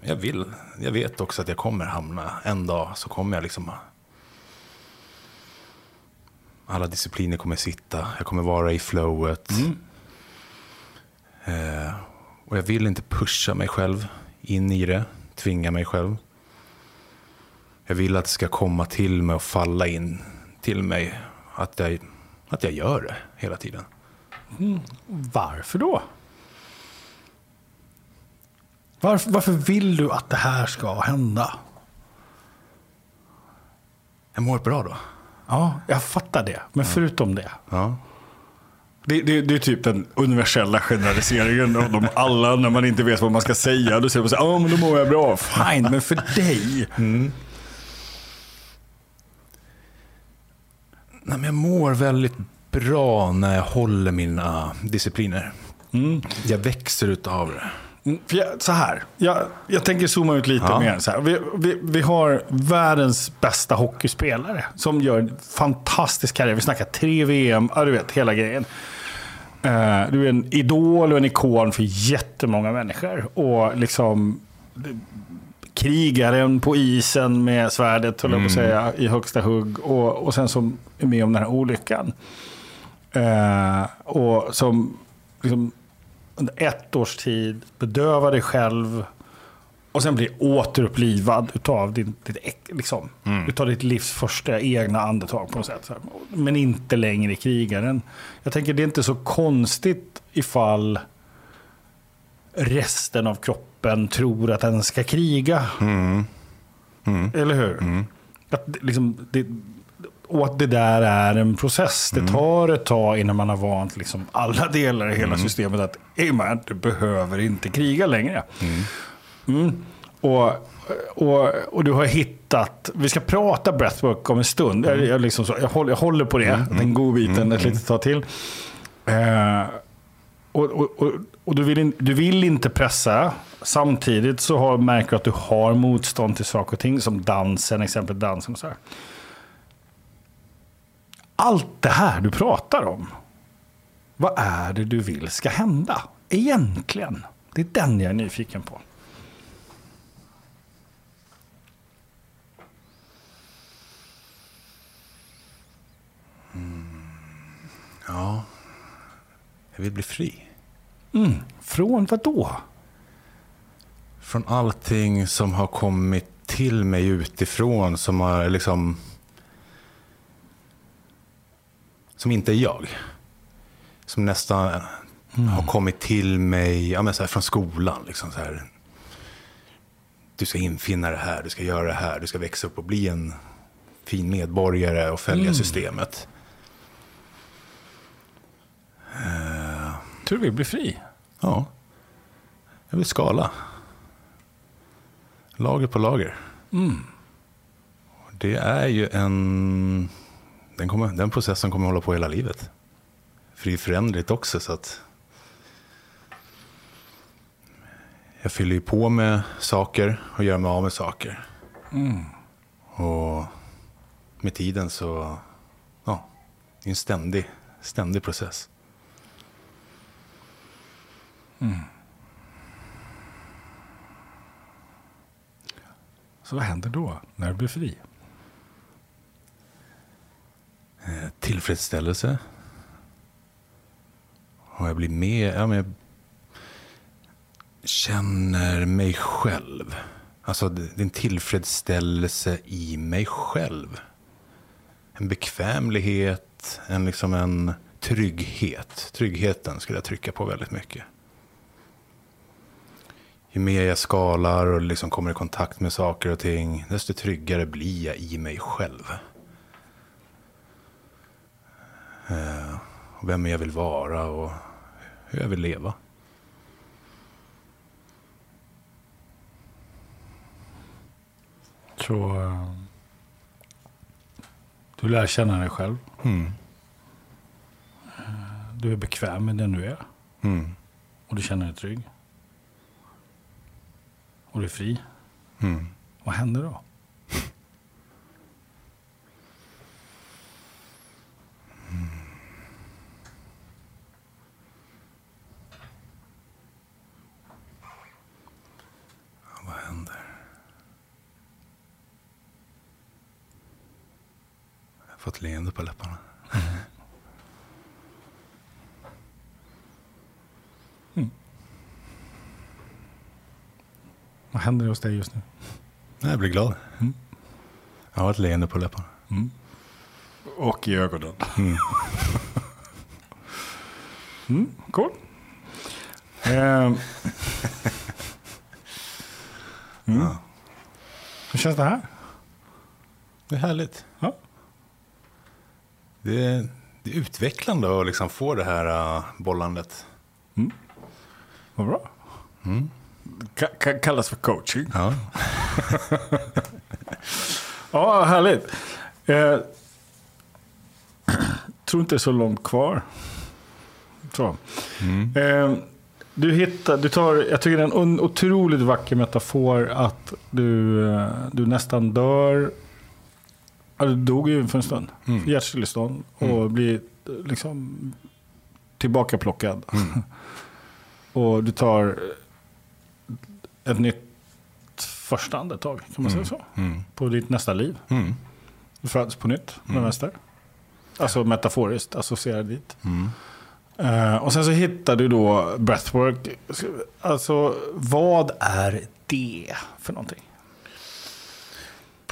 Jag vill, jag vet också att jag kommer hamna, en dag så kommer jag liksom. Alla discipliner kommer sitta, jag kommer vara i flowet. Eh, och jag vill inte pusha mig själv in i det, tvinga mig själv. Jag vill att det ska komma till mig och falla in till mig. Att jag, att jag gör det hela tiden. Varför då? Varför, varför vill du att det här ska hända? Jag mår bra då. Ja, jag fattar det. Men förutom det. Ja. Det, det, det är typ den universella generaliseringen av dem alla när man inte vet vad man ska säga. Då säger man så här, ja men då mår jag bra. Fine, men för dig. Nej, men jag mår väldigt bra när jag håller mina discipliner. Jag växer utav det. Mm, jag, så här, jag, jag tänker zooma ut lite Ja. mer. Så här. Vi, vi, vi har världens bästa hockeyspelare som gör en fantastisk karriär. Vi snackar tre VM, ja, du vet hela grejen. Eh, du är en idol och en ikon för jättemånga människor. Och liksom krigaren på isen med svärdet, höll jag på att säga, i högsta hugg. Och, och sen som är med om den här olyckan. Eh, och som liksom, ett års tid bedövar dig själv och sen blir återupplivad utav, din, ditt, liksom, utav ditt livs första egna andetag på något sätt. Men inte längre krigaren. Jag tänker det är inte så konstigt ifall resten av kroppen tror att den ska kriga. Eller hur? Att, det- liksom, det, och att det där är en process. Det tar ett tag innan man har vant liksom alla delar i hela systemet att hey man, du behöver inte kriga längre. Mm. Och, och, och du har hittat, vi ska prata breathwork om en stund. Jag, jag, liksom så, jag, håller, jag håller på det, den godbiten ett litet tag till. Eh, och, och, och, och du, vill in, du vill inte pressa. Samtidigt så har, märker du att du har motstånd till saker och ting. Som dansen, exempel dansen. Och så här. Allt det här du pratar om. Vad är det du vill ska hända? Egentligen. Det är den jag är nyfiken på. Ja, jag vill bli fri. Från vad då? Från allting som har kommit till mig utifrån som har liksom... Som inte är jag. Som nästan har kommit till mig ja, men så här, från skolan. Liksom så här. Du ska infinna det här, du ska göra det här, du ska växa upp och bli en fin medborgare och följa systemet. Tror du vill bli fri? Ja, jag vill skala. Lager på lager. Och Det är ju en... Den, kommer, den processen kommer hålla på hela livet. För det är förändligt också så att... Jag fyller ju på med saker och gör mig av med saker. Och med tiden så... Ja, det är en ständig, ständig process. Så vad händer då när du blir fri? Eh, tillfredsställelse. Och jag blir mer, ja men jag känner mig själv. Alltså det är en tillfredsställelse i mig själv. En bekvämlighet, en liksom en trygghet. Tryggheten skulle jag trycka på väldigt mycket. Ju mer jag skalar och liksom kommer i kontakt med saker och ting, desto tryggare blir jag i mig själv. Eh, och vem jag vill vara och hur jag vill leva. Så eh, du lär känna dig själv. Mm. Eh, Du är bekväm med den du är. Mm. Och du känner dig trygg. Och du är fri. Mm. Vad händer då? Fått leende på läpparna. Vad händer hos dig just nu? Jag blir glad. Jag har ett leende på läpparna. Och i ögonen. Mm, cool. Ehm. Mm. Hur känns det här? Det är härligt. Ja. Det är, det är utvecklande att liksom få det här uh, bollandet. Vad bra. Ka- ka- kallas för coaching. Ja. Ja, härligt. Eh, tror inte det är så långt kvar. Så. Eh, Du hittar, du tar, jag tycker det är en otroligt vacker metafor att du, eh, du nästan dör. Du dog ju för en stund. Mm. Hjärtstillestånd. Och mm. blir liksom tillbakaplockad. Mm. och du tar ett nytt första andetag, kan man säga mm. så? Mm. På ditt nästa liv. Mm. Du föds på nytt med mm. vänster. Alltså metaforiskt associerad dit. Uh, och sen så hittar du då breathwork. Alltså vad är det för någonting?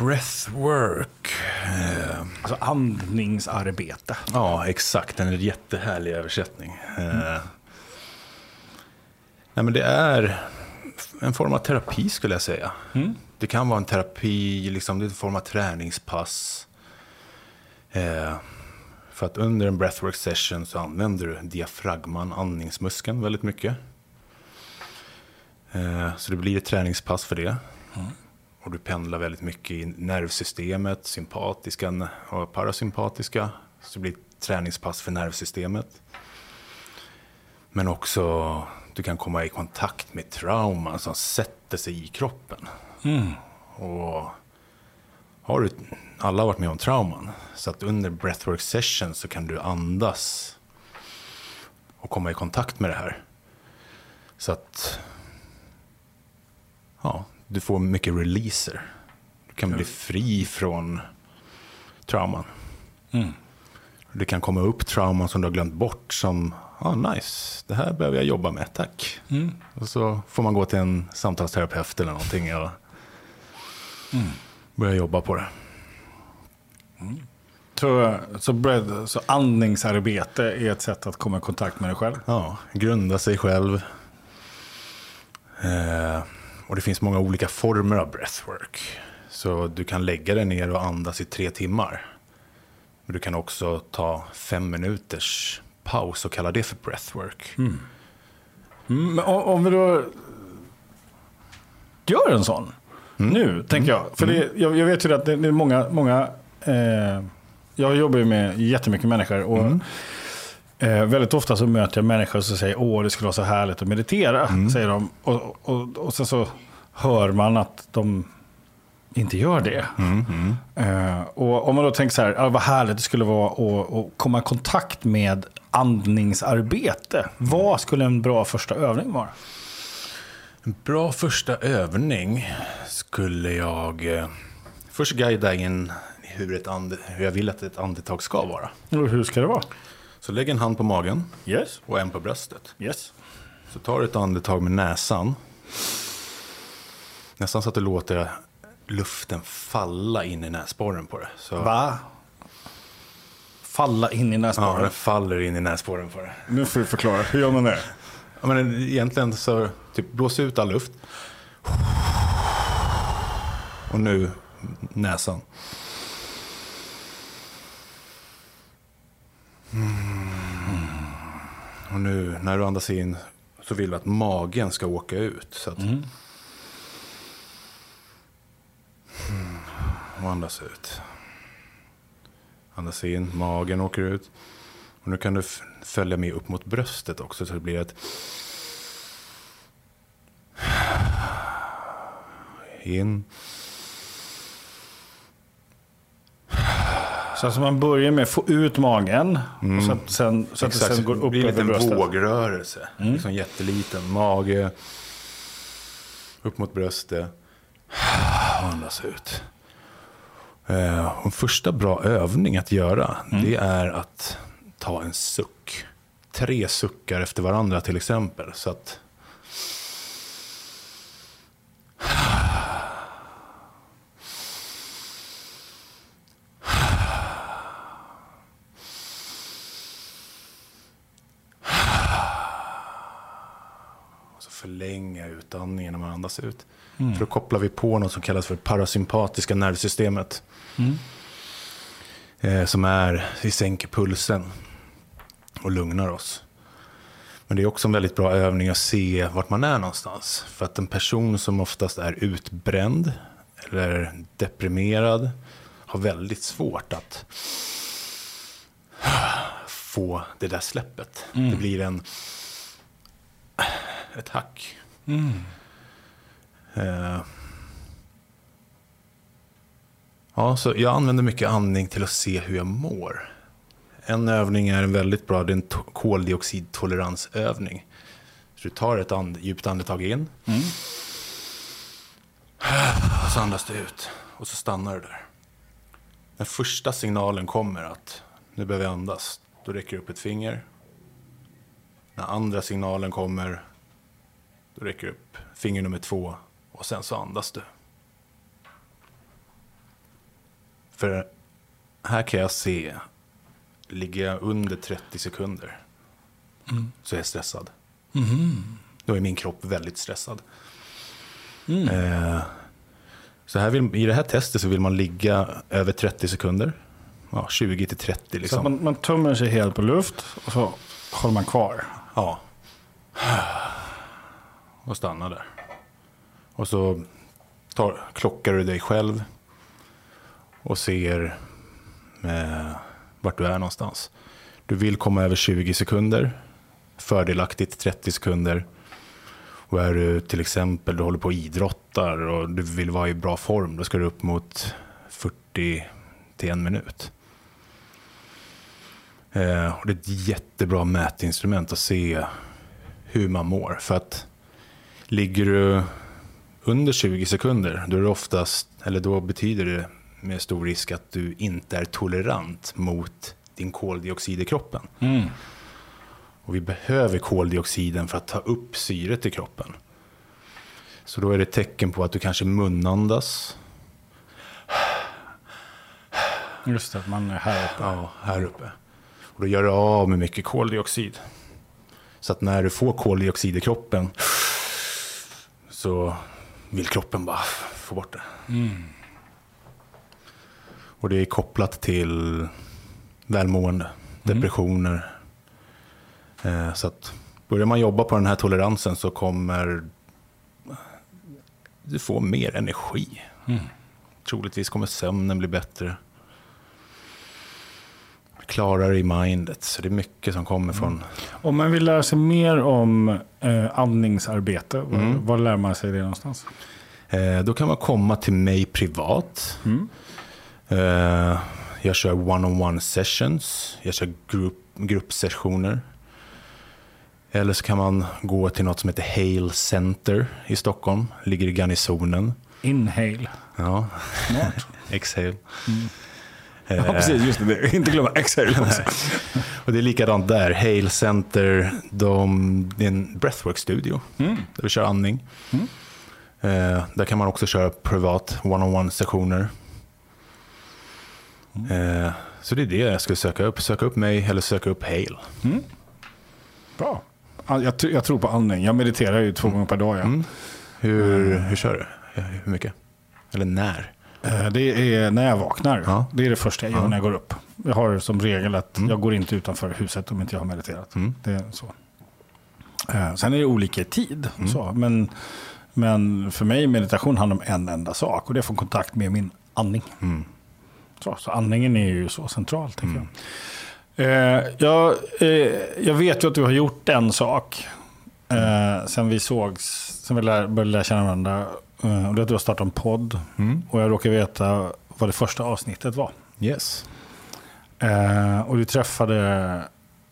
Breathwork. Uh, alltså andningsarbete. Ja, exakt. En jättehärlig översättning. Uh, nej, men det är en form av terapi skulle jag säga. Mm. Det kan vara en terapi, liksom, det är en form av träningspass. Eh, för att under en breathwork session så använder du diafragman, andningsmuskeln, väldigt mycket. Eh, så det blir ett träningspass för det. Mm. Och du pendlar väldigt mycket i nervsystemet, sympatiska och parasympatiska. Så det blir träningspass för nervsystemet. Men också du kan komma i kontakt med trauman som sätter sig i kroppen. Mm. Och har du, alla har varit med om trauman. Så att under breathwork session så kan du andas och komma i kontakt med det här. Så att ja, du får mycket releaser. Du kan bli fri från trauman. Mm. Det kan komma upp trauman som du har glömt bort som ah, nice, det här behöver jag jobba med, tack. Mm. Och så får man gå till en samtalsterapeut eller någonting och mm. börja jobba på det. Mm. Så, så, bread, så andningsarbete är ett sätt att komma i kontakt med dig själv? Ja, grunda sig själv. Eh, och det finns många olika former av breathwork. Så du kan lägga dig ner och andas i tre timmar. Men du kan också ta fem minuters paus och kallar det för breathwork. Mm. Mm, men om vi då gör en sån mm. nu, tänker jag. För det, mm. jag, jag, vet ju att det, är många, många eh, jag jobbar ju med jättemycket människor. Och mm. Eh, väldigt ofta så möter jag människor som säger åh det skulle vara så härligt att meditera. Mm. Säger de. Och, och, och sen så hör man att de inte gör det. Mm, mm. Uh, och om man då tänker så här, vad härligt det skulle vara att, att komma i kontakt med andningsarbete. Vad skulle en bra första övning vara? En bra första övning skulle jag uh, först guida in hur, ett ande, hur jag vill att ett andetag ska vara. Och hur ska det vara? Så lägg en hand på magen yes. och en på bröstet. Yes. Så tar du ett andetag med näsan. Nästan så att du låter luften falla in i näsborren på det. Så... Va? Falla in i näsborren? Ja, den faller in i näsborren på det. Nu får du förklara. Hur gör man det? Ja, men egentligen så typ, blås ut all luft. Och nu näsan. Mm. Och nu när du andas in så vill du att magen ska åka ut. Så att mm. och andas ut. Andas in, magen åker ut. Och nu kan du följa med upp mot bröstet också så det blir ett... In. Så alltså man börjar med att få ut magen. Mm. Så att, sen, så att det sen går upp det blir en liten vågrörelse. Mm. Liksom jätteliten. Mage. Upp mot bröstet. Andas ut. Eh, en första bra övning att göra, mm. det är att ta en suck. Tre suckar efter varandra till exempel. Så att... Och så förlänga utandningen när man andas ut. Mm. För då kopplar vi på något som kallas för parasympatiska nervsystemet. Mm. Eh, som är, vi sänker pulsen och lugnar oss. Men det är också en väldigt bra övning att se vart man är någonstans. För att en person som oftast är utbränd eller deprimerad har väldigt svårt att få det där släppet. Mm. Det blir en ett hack. Mm. Eh, ja, så jag använder mycket andning till att se hur jag mår. En övning är en väldigt bra, det är en to- koldioxidtoleransövning. Så du tar ett and, djupt andetag in. Mm. Och så andas du ut. Och så stannar du där. När första signalen kommer att nu behöver jag andas, då räcker du upp ett finger. När andra signalen kommer, då räcker du upp finger nummer två och sen så andas du. För här kan jag se, ligger jag under 30 sekunder så är jag stressad. Då är min kropp väldigt stressad. Eh, så här vill, i det här testet så vill man ligga över 30 sekunder. Ja, 20 till 30 Så liksom. att man, man tömmer sig helt på luft och så håller man kvar. Ja. Och stanna där. Och så tar, klockar du dig själv. Och ser eh, vart du är någonstans. Du vill komma över 20 sekunder. Fördelaktigt 30 sekunder. Och är du till exempel, du håller på och idrottar och du vill vara i bra form. Då ska du upp mot 40 till en minut. Eh, och det är ett jättebra mätinstrument att se hur man mår. För att ligger du under 20 sekunder, då är det oftast, eller då betyder det med stor risk att du inte är tolerant mot din koldioxid i kroppen. Och vi behöver koldioxiden för att ta upp syret i kroppen. Så då är det ett tecken på att du kanske munandas. Just det, att man är här uppe. Ja, här uppe. Och då gör du av med mycket koldioxid. Så att när du får koldioxid i kroppen så vill kroppen bara få bort det. Och det är kopplat till välmående, depressioner. Eh, Så att börjar man jobba på den här toleransen så kommer du få mer energi. Troligtvis kommer sömnen bli bättre. Klarare i mindet. Så det är mycket som kommer från... Om man vill lära sig mer om eh, andningsarbete, var, Mm. var lär man sig det någonstans? Eh, då kan man komma till mig privat. Mm. Eh, jag kör one-on-one sessions. Jag kör grupp, gruppsessioner. Eller så kan man gå till något som heter Hale Center i Stockholm. Ligger i Garnisonen. Inhale. Ja, Smart. exhale. Ja, precis. Just det. Inte glömma exhale också. Och det är likadant där. Hale Center, de, det är en breathwork-studio. Mm. Där vi kör andning. Eh, där kan man också köra privat one-on-one sessioner. Mm. Eh, så det är det jag skulle söka upp. Söka upp mig eller söka upp Hale. Bra. Ja, Jag, jag tror på andning. Jag mediterar ju två gånger per dag. Ja. Mm. Hur, hur kör du? Hur mycket? Eller när? Eh, Det är när jag vaknar. Ja. Det är det första jag gör när jag går upp. Jag har som regel att jag går inte utanför huset om inte jag har mediterat. Mm. Det är så. Eh, Sen är det olika i tid. Mm. Så. Men, men för mig meditation handlar om en enda sak och det är att få kontakt med min andning. Mm. Så, så andningen är ju så central, tänker jag. Eh, jag. eh, Jag vet ju att du har gjort en sak eh, sen vi sågs, sen vi lär, började lära känna varandra. Eh, och det är att du har startat en podd. Mm. Och jag råkar veta vad det första avsnittet var. Yes. Eh, och du träffade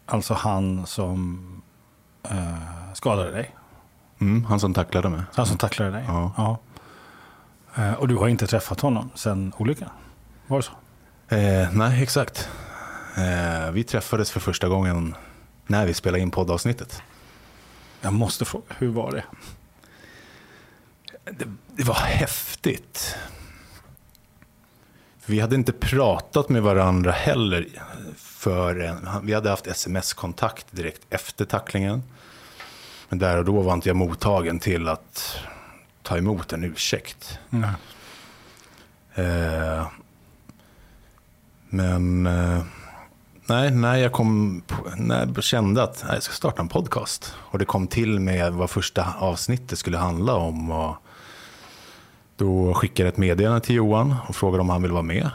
alltså han som eh, skadade dig. Mm, han som tacklade mig. Han som tacklade dig. Ja. Eh, och du har inte träffat honom sen olyckan. Var det så? Eh, nej, exakt. Eh, vi träffades för första gången när vi spelade in poddavsnittet. Jag måste fråga, hur var det? Det, det var häftigt. Vi hade inte pratat med varandra heller förrän, vi hade haft sms-kontakt direkt efter tacklingen. Men där och då var inte jag mottagen till att ta emot en ursäkt. Nej. Eh, men eh, nej, när jag, kom på, när jag kände att nej, jag ska starta en podcast. Och det kom till med vad första avsnittet skulle handla om. Och då skickade jag ett meddelande till Johan och frågade om han ville vara med.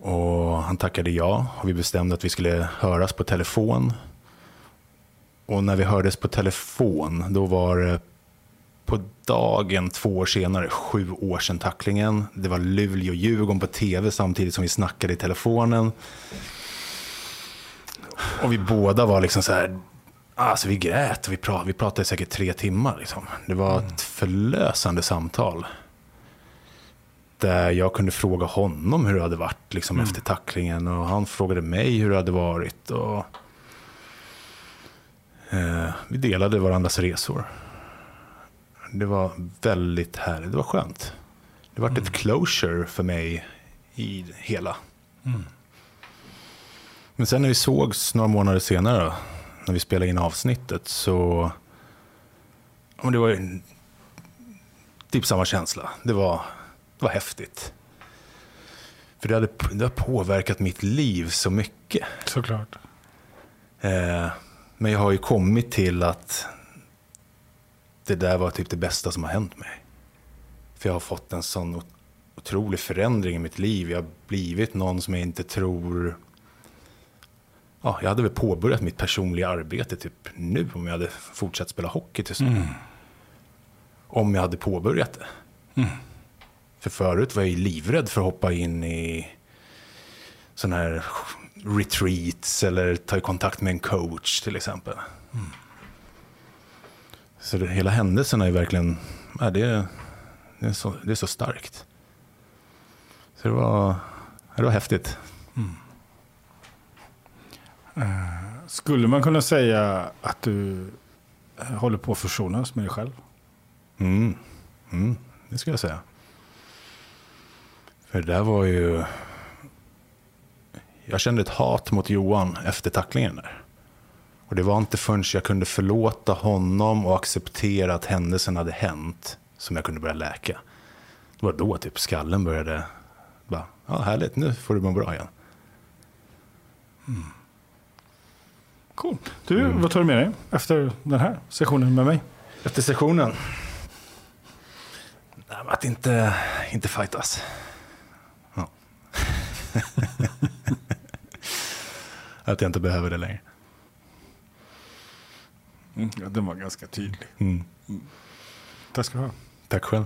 Och han tackade ja och vi bestämde att vi skulle höras på telefon. Och när vi hördes på telefon, då var det på dagen två år senare, sju år sedan tacklingen. Det var Luleå och Djurgården på tv samtidigt som vi snackade i telefonen. Och vi båda var liksom så här, alltså vi grät och vi pratade, vi pratade säkert tre timmar. Liksom. Det var ett förlösande samtal. Där jag kunde fråga honom hur det hade varit liksom, efter tacklingen och han frågade mig hur det hade varit. Och, eh, vi delade varandras resor. Det var väldigt härligt, det var skönt. Det var ett closure för mig i hela. Men sen när vi sågs några månader senare, när vi spelade in avsnittet, så... Men det var ju typ samma känsla. Det var, det var häftigt. För det, hade, det har påverkat mitt liv så mycket. Såklart. Eh, men jag har ju kommit till att det där var typ det bästa som har hänt mig. För jag har fått en sån ot- otrolig förändring i mitt liv. Jag har blivit någon som jag inte tror... Ja, jag hade väl påbörjat mitt personliga arbete typ nu om jag hade fortsatt spela hockey till slut. Om jag hade påbörjat det. För förut var jag ju livrädd för att hoppa in i sådana här retreats eller ta i kontakt med en coach till exempel. Så det, hela händelsen är verkligen, ja, det, det, är så, det är så starkt. Så det var, det var häftigt. Skulle man kunna säga att du eh, håller på att försonas med dig själv? Mm. Mm, det ska jag säga. För det där var ju... Jag kände ett hat mot Johan efter tacklingen där. Och det var inte förrän jag kunde förlåta honom och acceptera att händelsen hade hänt som jag kunde börja läka. Det var då typ skallen började bara, ja härligt, nu får du må bra igen. Cool. Du, vad tar du med dig efter den här sessionen med mig? Efter sessionen? Att inte, inte fightas. Ja. att jag inte behöver det längre. Mm, ja, den var ganska tydlig. Mm. Tack ska du ha. Tack själv.